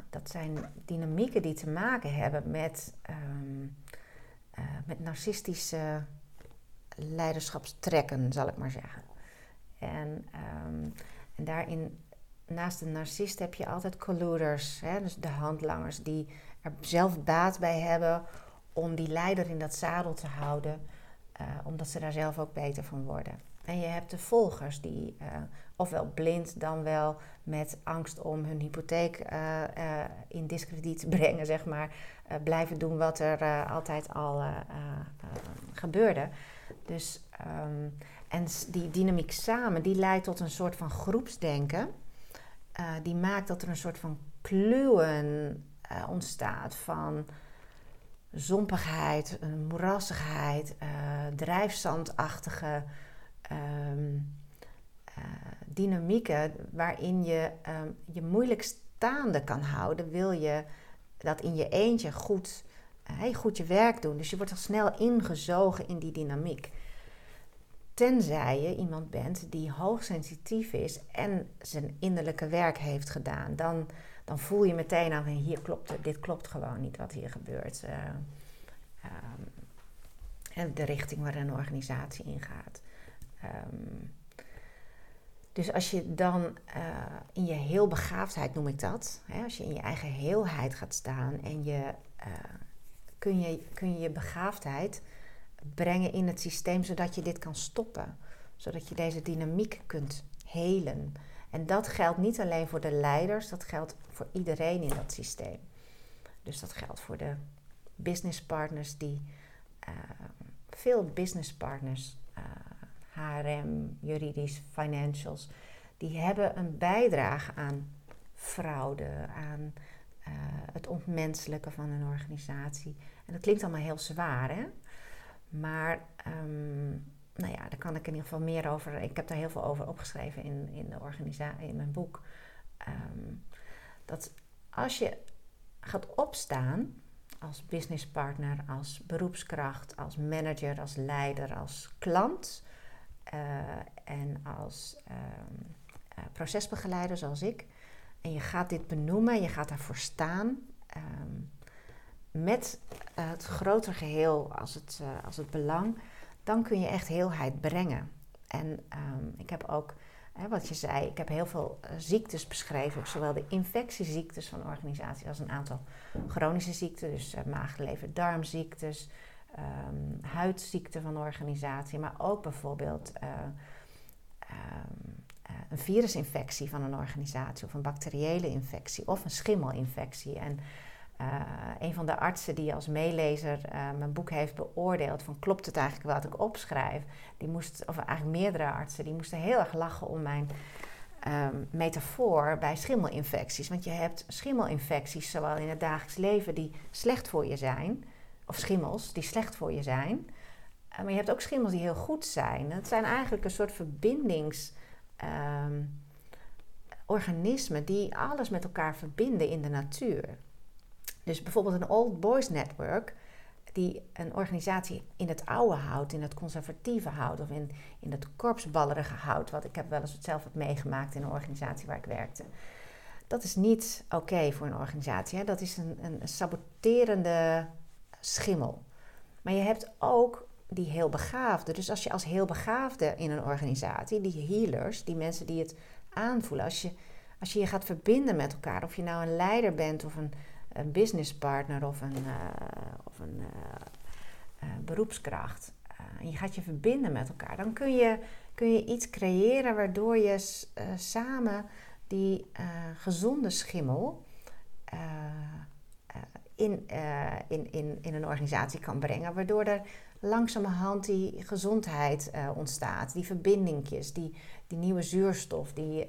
dat zijn dynamieken die te maken hebben met, met narcistische leiderschapstrekken, zal ik maar zeggen. En, um, en daarin, naast de narcist, heb je altijd colluders, hè, dus de handlangers die er zelf baat bij hebben om die leider in dat zadel te houden, uh, omdat ze daar zelf ook beter van worden. En je hebt de volgers die uh, ofwel blind dan wel met angst om hun hypotheek uh, in discrediet brengen, zeg maar, blijven doen wat er altijd al gebeurde. Dus um, en die dynamiek samen, die leidt tot een soort van groepsdenken. Uh, die maakt dat er een soort van kluwen uh, ontstaat van zompigheid, moerassigheid, uh, drijfzandachtige um, dynamieken waarin je um, je moeilijk staande kan houden. Wil je dat in je eentje goed, goed je werk doen. Dus je wordt al snel ingezogen in die dynamiek. Tenzij je iemand bent die hoogsensitief is en zijn innerlijke werk heeft gedaan. Dan, dan voel je meteen aan, hier klopt dit klopt gewoon niet wat hier gebeurt. Uh, um, de richting waar een organisatie ingaat. Um, dus als je dan uh, in je heel begaafdheid, noem ik dat, hè, als je in je eigen heelheid gaat staan en je, uh, kun, je kun je je begaafdheid brengen in het systeem zodat je dit kan stoppen. Zodat je deze dynamiek kunt helen. En dat geldt niet alleen voor de leiders, dat geldt voor iedereen in dat systeem. Dus dat geldt voor de businesspartners die uh, veel businesspartners, uh, HRM, juridisch, financials, die hebben een bijdrage aan fraude, aan uh, het ontmenselijken van een organisatie. En dat klinkt allemaal heel zwaar, hè? Maar um, nou ja, daar kan ik in ieder geval meer over. Ik heb daar heel veel over opgeschreven in, in, de organisatie, in mijn boek. Um, dat als je gaat opstaan als businesspartner, als beroepskracht, als manager, als leider, als klant uh, en als um, uh, procesbegeleider zoals ik. En je gaat dit benoemen, je gaat daarvoor staan. Met uh, het grotere geheel als het, uh, als het belang, dan kun je echt heelheid brengen. En um, ik heb ook, hè, wat je zei, ik heb heel veel uh, ziektes beschreven, zowel de infectieziektes van organisaties als een aantal chronische ziekten, dus maag, lever, darmziektes, um, huidziekten van organisatie, maar ook bijvoorbeeld um, een virusinfectie van een organisatie of een bacteriële infectie of een schimmelinfectie. En uh, een van de artsen die als meelezer uh, mijn boek heeft beoordeeld van klopt het eigenlijk wat ik opschrijf, die moest, of eigenlijk meerdere artsen, die moesten heel erg lachen om mijn um, metafoor bij schimmelinfecties. Want je hebt schimmelinfecties, zowel in het dagelijks leven, die slecht voor je zijn, of schimmels die slecht voor je zijn. Uh, maar je hebt ook schimmels die heel goed zijn. Het zijn eigenlijk een soort verbindingsorganismen um, die alles met elkaar verbinden in de natuur. Dus bijvoorbeeld een Old Boys Network, die een organisatie in het oude houdt, in het conservatieve houdt of in, in het korpsballerige houdt, wat ik heb wel eens zelf wat meegemaakt in een organisatie waar ik werkte. Dat is niet oké voor een organisatie. Hè? Dat is een, een saboterende schimmel. Maar je hebt ook die heel begaafde. Dus als je als heel begaafde in een organisatie, die healers, die mensen die het aanvoelen, als je als je je gaat verbinden met elkaar, of je nou een leider bent of een, een businesspartner of een, uh, of een uh, beroepskracht, en je gaat je verbinden met elkaar, dan kun je, kun je iets creëren waardoor je samen die gezonde schimmel in, in, in, in een organisatie kan brengen, waardoor er langzamerhand die gezondheid ontstaat, die verbindingjes, die, die nieuwe zuurstof, die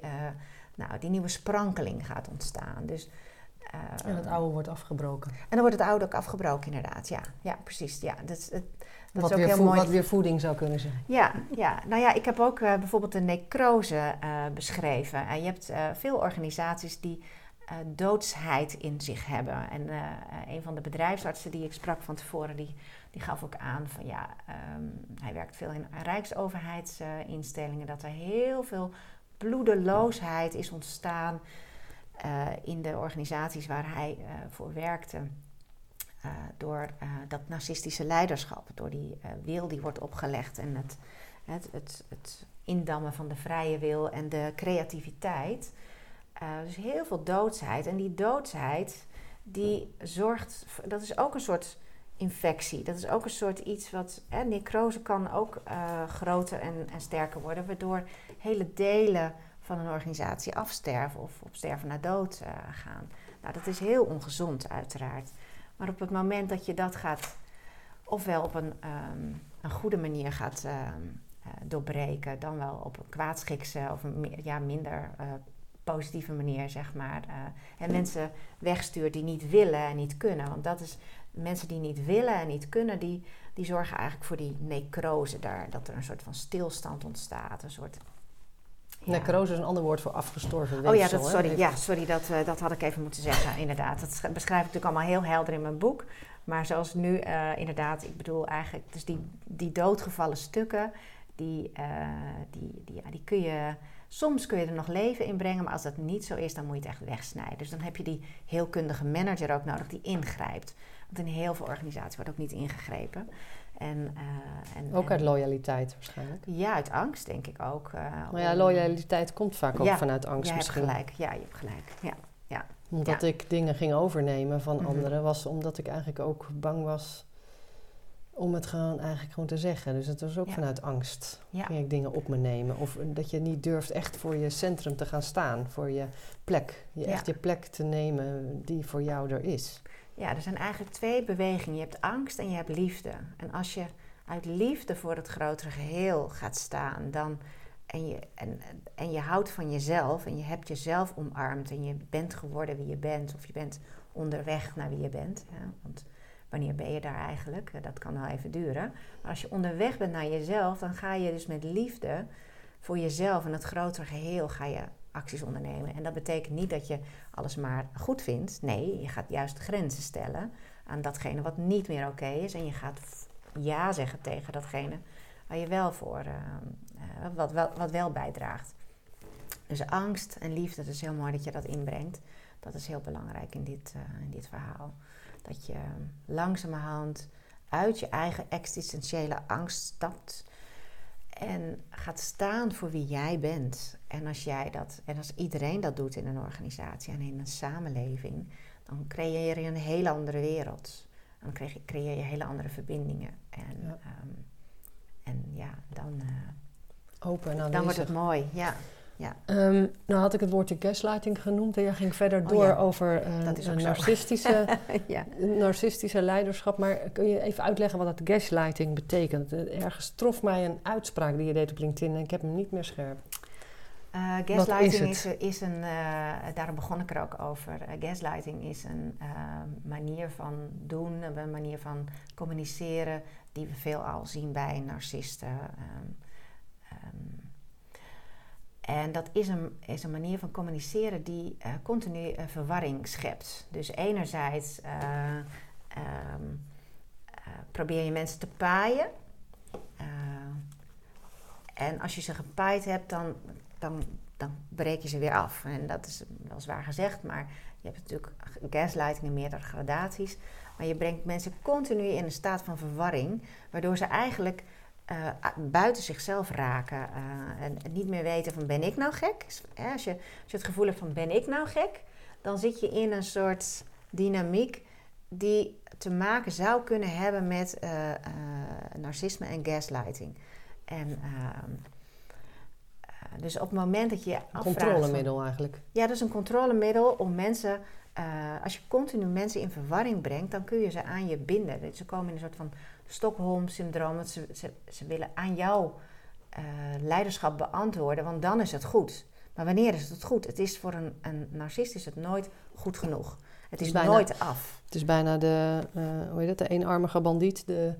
nou, die nieuwe sprankeling gaat ontstaan. Dus, en het oude wordt afgebroken. En dan wordt het oude ook afgebroken, inderdaad. Ja, ja precies. Ja, dat, het, dat wat, is ook weer heel mooi. wat weer voeding zou kunnen zijn. Ja, ja. nou ja, ik heb ook uh, bijvoorbeeld de necrose uh, beschreven. Uh, je hebt veel organisaties die doodsheid in zich hebben. En een van de bedrijfsartsen die ik sprak van tevoren, die, die gaf ook aan van ja, um, hij werkt veel in rijksoverheidsinstellingen, dat er heel veel bloedeloosheid is ontstaan uh, in de organisaties waar hij uh, voor werkte. Uh, door dat narcistische leiderschap, door die wil die wordt opgelegd en het, het, het, indammen van de vrije wil en de creativiteit. dus heel veel doodsheid. En die doodsheid, die zorgt, dat is ook een soort infectie. Dat is ook een soort iets wat. Hè, necrose kan ook groter en, en, sterker worden, waardoor hele delen van een organisatie afsterven of op sterven naar dood uh, gaan. Nou, dat is heel ongezond, uiteraard. Maar op het moment dat je dat gaat, ofwel op een, um, een goede manier gaat um, uh, doorbreken, dan wel op een kwaadschikse of meer, ja, minder positieve manier, zeg maar. en mensen wegstuurt die niet willen en niet kunnen. Want dat is mensen die niet willen en niet kunnen, die, die zorgen eigenlijk voor die necrose daar. Dat er een soort van stilstand ontstaat. Een soort. Necrose is een ander woord voor afgestorven weefsel. Oh ja, dat, sorry, ja, sorry dat, uh, dat had ik even moeten zeggen, (laughs) inderdaad. Dat beschrijf ik natuurlijk allemaal heel helder in mijn boek. Maar zoals nu, uh, inderdaad, ik bedoel eigenlijk, dus die, die doodgevallen stukken, die, uh, die, die, ja, die kun je Soms kun je er nog leven in brengen, maar als dat niet zo is, dan moet je het echt wegsnijden. Dus dan heb je die heelkundige manager ook nodig die ingrijpt. Want in heel veel organisaties wordt ook niet ingegrepen. En, uh, en, ook uit loyaliteit waarschijnlijk. Ja, uit angst denk ik ook. Uh, maar ja, loyaliteit komt vaak ook vanuit angst ja, misschien. Hebt gelijk. Ja, je hebt gelijk. Ja, ja. Omdat ik dingen ging overnemen van mhm. anderen, was omdat ik eigenlijk ook bang was om het gewoon eigenlijk gewoon te zeggen. Dus het was ook vanuit angst. Ja. Ging ik dingen op me nemen. Of dat je niet durft echt voor je centrum te gaan staan. Voor je plek. Je echt je plek te nemen die voor jou er is. Ja, er zijn eigenlijk twee bewegingen. Je hebt angst en je hebt liefde. En als je uit liefde voor het grotere geheel gaat staan, dan, en, je, en, en je houdt van jezelf en je hebt jezelf omarmd en je bent geworden wie je bent, of je bent onderweg naar wie je bent. Ja, want wanneer ben je daar eigenlijk? Eh, dat kan wel even duren. Maar als je onderweg bent naar jezelf, dan ga je dus met liefde voor jezelf en het grotere geheel ga je En dat betekent niet dat je alles maar goed vindt. Nee, je gaat juist grenzen stellen aan datgene wat niet meer oké is. En je gaat ja zeggen tegen datgene waar je wel voor, uh, wat, wel, wat wel bijdraagt. Dus angst en liefde, het is heel mooi dat je dat inbrengt. Dat is heel belangrijk in dit, uh, in dit verhaal. Dat je langzamerhand uit je eigen existentiële angst stapt en gaat staan voor wie jij bent. En als jij dat, en als iedereen dat doet in een organisatie en in een samenleving, dan creëer je een hele andere wereld. Dan creëer je hele andere verbindingen. En ja, um, en ja dan, uh, Open dan wordt het mooi. Ja. Ja. Um, nou had ik het woordje gaslighting genoemd en jij ging verder oh door over uh, narcistische, (laughs) ja. narcistische leiderschap. Maar kun je even uitleggen wat dat gaslighting betekent? Ergens trof mij een uitspraak die je deed op LinkedIn en ik heb hem niet meer scherp. Uh, gaslighting is, is, is, een, uh, daarom begon ik er ook over. gaslighting is een manier van doen, een manier van communiceren die we veelal zien bij narcisten. Um, um, En dat is een, is een manier van communiceren die continu verwarring schept. Dus enerzijds um, probeer je mensen te paaien. en als je ze gepaaid hebt, dan, dan, dan breek je ze weer af. En dat is wel zwaar gezegd, maar je hebt natuurlijk gaslighting in meerdere gradaties. Maar je brengt mensen continu in een staat van verwarring, waardoor ze eigenlijk uh, buiten zichzelf raken. Uh, en niet meer weten van ben ik nou gek? Als je, als je het gevoel hebt van ben ik nou gek? Dan zit je in een soort dynamiek die te maken zou kunnen hebben met uh, narcisme en gaslighting. En ehm, dus op het moment dat je. Een controlemiddel eigenlijk. Ja, dat is een controlemiddel om mensen. als je continu mensen in verwarring brengt, dan kun je ze aan je binden. Dus ze komen in een soort van Stockholm-syndroom. Ze, ze, ze, willen aan jouw uh, leiderschap beantwoorden, want dan is het goed. Maar wanneer is het goed? Het is voor een, een narcist is het nooit goed genoeg. Het is, nooit af. Het is bijna de, uh, hoe heet dat, de eenarmige bandiet, de,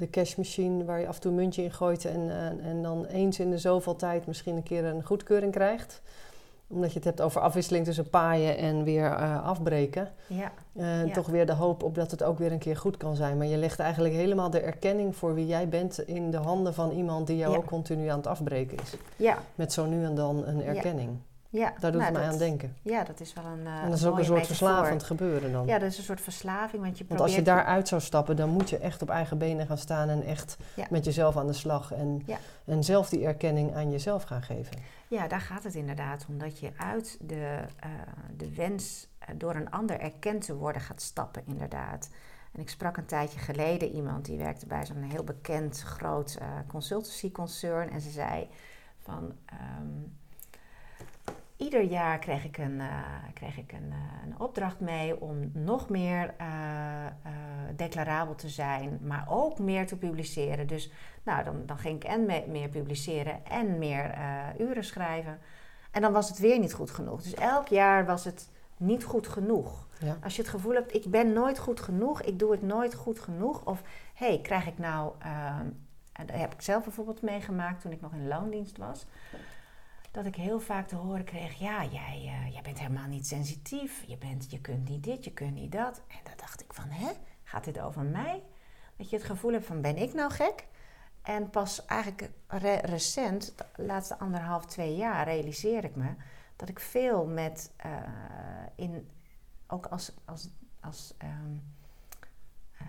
de cashmachine waar je af en toe een muntje in gooit en, uh, en dan eens in de zoveel tijd misschien een keer een goedkeuring krijgt omdat je het hebt over afwisseling tussen paaien en weer uh, afbreken. Ja. Uh, ja. Toch weer de hoop op dat het ook weer een keer goed kan zijn. Maar je legt eigenlijk helemaal de erkenning voor wie jij bent in de handen van iemand die jou ook continu aan het afbreken is. Ja. Met zo nu en dan een erkenning. Ja, daar doet nou, het mij aan denken. Ja, dat is wel een. Uh, en dat is ook een soort verslavend gebeuren dan. Ja, dat is een soort verslaving. Want, je want als je daaruit zou stappen, dan moet je echt op eigen benen gaan staan en echt met jezelf aan de slag. En, en zelf die erkenning aan jezelf gaan geven. Ja, daar gaat het inderdaad om. Dat je uit de, uh, de wens uh, door een ander erkend te worden gaat stappen, inderdaad. En ik sprak een tijdje geleden iemand die werkte bij zo'n heel bekend groot uh, consultancy concern. En ze zei van. Um, ieder jaar kreeg ik een, uh, kreeg ik een, uh, een, opdracht mee om nog meer uh, declarabel te zijn, maar ook meer te publiceren. Dus nou, dan, dan ging ik en me meer publiceren en meer uren schrijven. En dan was het weer niet goed genoeg. Dus elk jaar was het niet goed genoeg. Ja. Als je het gevoel hebt, ik ben nooit goed genoeg, ik doe het nooit goed genoeg. Of hé, hey, krijg ik nou, dat heb ik zelf bijvoorbeeld meegemaakt toen ik nog in loondienst was dat ik heel vaak te horen kreeg: ja, jij, uh, jij bent helemaal niet sensitief. Je, bent, je kunt niet dit, je kunt niet dat. En dan dacht ik van, hè, gaat dit over mij? Dat je het gevoel hebt van, ben ik nou gek? En pas eigenlijk recent, de laatste anderhalf, twee jaar, realiseer ik me dat ik veel met, uh, in, ook als, als, als um, uh,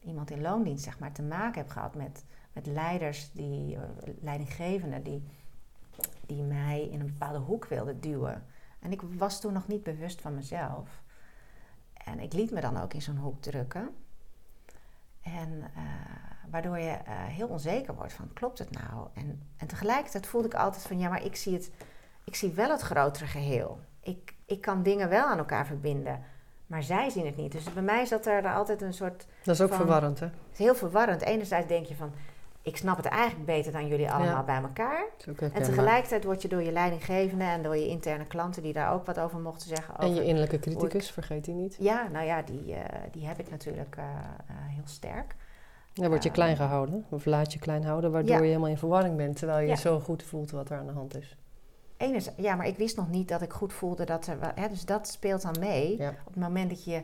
iemand in loondienst, zeg maar, te maken heb gehad met, met leiders, die, uh, leidinggevenden, die die mij in een bepaalde hoek wilde duwen. En ik was toen nog niet bewust van mezelf. En ik liet me dan ook in zo'n hoek drukken. En uh, waardoor je uh, heel onzeker wordt van, klopt het nou? En, en tegelijkertijd voelde ik altijd van, ja, maar ik zie, het, ik zie wel het grotere geheel. Ik, ik kan dingen wel aan elkaar verbinden, maar zij zien het niet. Dus bij mij zat er altijd een soort... Dat is ook verwarrend, hè? Het is heel verwarrend. Enerzijds denk je van, ik snap het eigenlijk beter dan jullie allemaal bij elkaar. En tegelijkertijd word je door je leidinggevende en door je interne klanten die daar ook wat over mochten zeggen. En je innerlijke criticus, vergeet die niet. Ja, nou ja, die, uh, die heb ik natuurlijk uh, heel sterk. Dan word je klein gehouden, of laat je klein houden, waardoor je helemaal in verwarring bent, terwijl je zo goed voelt wat er aan de hand is. Enes, ja, maar ik wist nog niet dat ik goed voelde dat er. Hè, dus dat speelt dan mee. Op het moment dat je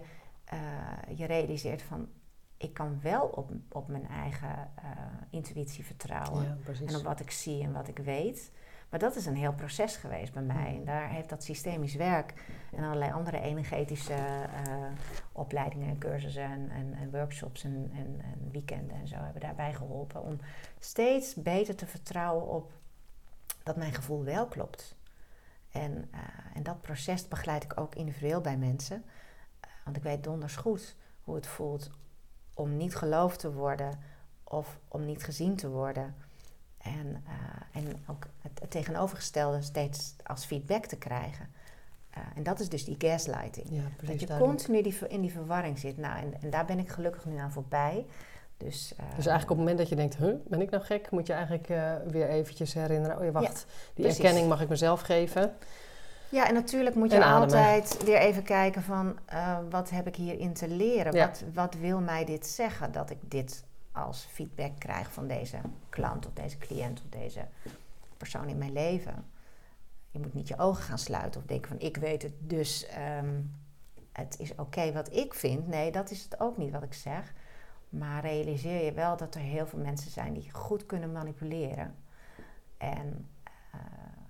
je realiseert van ik kan wel op, op mijn eigen uh, intuïtie vertrouwen. Ja, en op wat ik zie en wat ik weet. Maar dat is een heel proces geweest bij mij. En daar heeft dat systemisch werk en allerlei andere energetische uh, opleidingen en cursussen en, en, en workshops en, en, en, weekenden en zo hebben daarbij geholpen. Om steeds beter te vertrouwen op dat mijn gevoel wel klopt. En, uh, en dat proces begeleid ik ook individueel bij mensen. want ik weet donders goed hoe het voelt om niet geloofd te worden of om niet gezien te worden. En, uh, en ook het, tegenovergestelde steeds als feedback te krijgen. Uh, en dat is dus die gaslighting. Ja, dat je continu die, in die verwarring zit. Nou, en, en, daar ben ik gelukkig nu aan voorbij. Dus, uh, dus eigenlijk op het moment dat je denkt, huh, ben ik nou gek? Moet je eigenlijk weer eventjes herinneren, oh ja, wacht, die erkenning mag ik mezelf geven. Ja, en natuurlijk moet je altijd weer even kijken van uh, wat heb ik hierin te leren? Wat, wat wil mij dit zeggen dat ik dit als feedback krijg van deze klant of deze cliënt of deze persoon in mijn leven? je moet niet je ogen gaan sluiten of denken van ik weet het, dus ehm, het is oké wat ik vind. Nee, dat is het ook niet wat ik zeg. Maar realiseer je wel dat er heel veel mensen zijn die goed kunnen manipuleren. En, uh,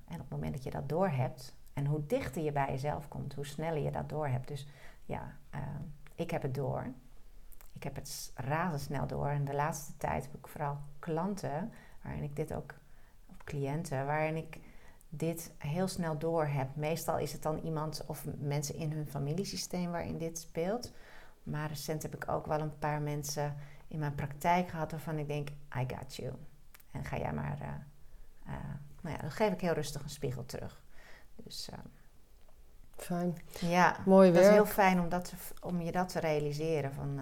en op het moment dat je dat doorhebt, en hoe dichter je bij jezelf komt, hoe sneller je dat doorhebt. Dus ja, uh, ik heb het door. Ik heb het razendsnel door. En de laatste tijd heb ik vooral klanten, waarin ik dit ook, of cliënten, waarin ik dit heel snel door heb. Meestal is het dan iemand of mensen in hun familiesysteem waarin dit speelt. Maar recent heb ik ook wel een paar mensen in mijn praktijk gehad waarvan ik denk, I got you. En ga jij maar, uh, nou ja, dan geef ik heel rustig een spiegel terug. Dus, uh, fijn. Ja, mooi werk. Het is heel fijn om, dat te, om je dat te realiseren. Van,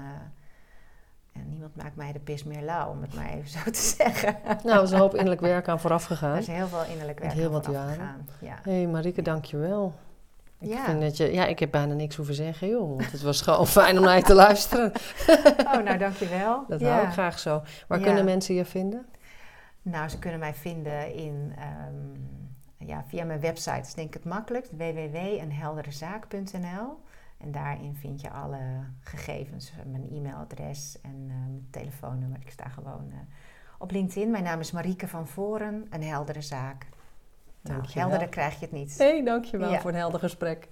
en niemand maakt mij de pis meer lauw, om het maar even zo te (laughs) zeggen. Nou, er is een hoop innerlijk werk aan vooraf gegaan. Er is heel veel innerlijk werk heel aan wat vooraf gegaan. Ja. Hé hey Marieke, dankjewel. Ik Ja. vind dat je, ja, ik heb bijna niks hoeven zeggen, joh. Want het was gewoon (laughs) fijn om naar je te luisteren. (laughs) Oh, nou dankjewel. Dat ja. hou ik graag zo. Waar Ja. kunnen mensen je vinden? Nou, ze kunnen mij vinden in, ehm, ja, via mijn website. Is denk ik het makkelijkst. www.eenhelderezaak.nl En daarin vind je alle gegevens. Mijn e-mailadres en eh, mijn telefoonnummer. Ik sta gewoon eh, op LinkedIn. Mijn naam is Marieke van Voren. Een heldere zaak. Nou, Dankjewel. helderder krijg je het niet. Hé, hey, dankjewel Ja. voor een helder gesprek.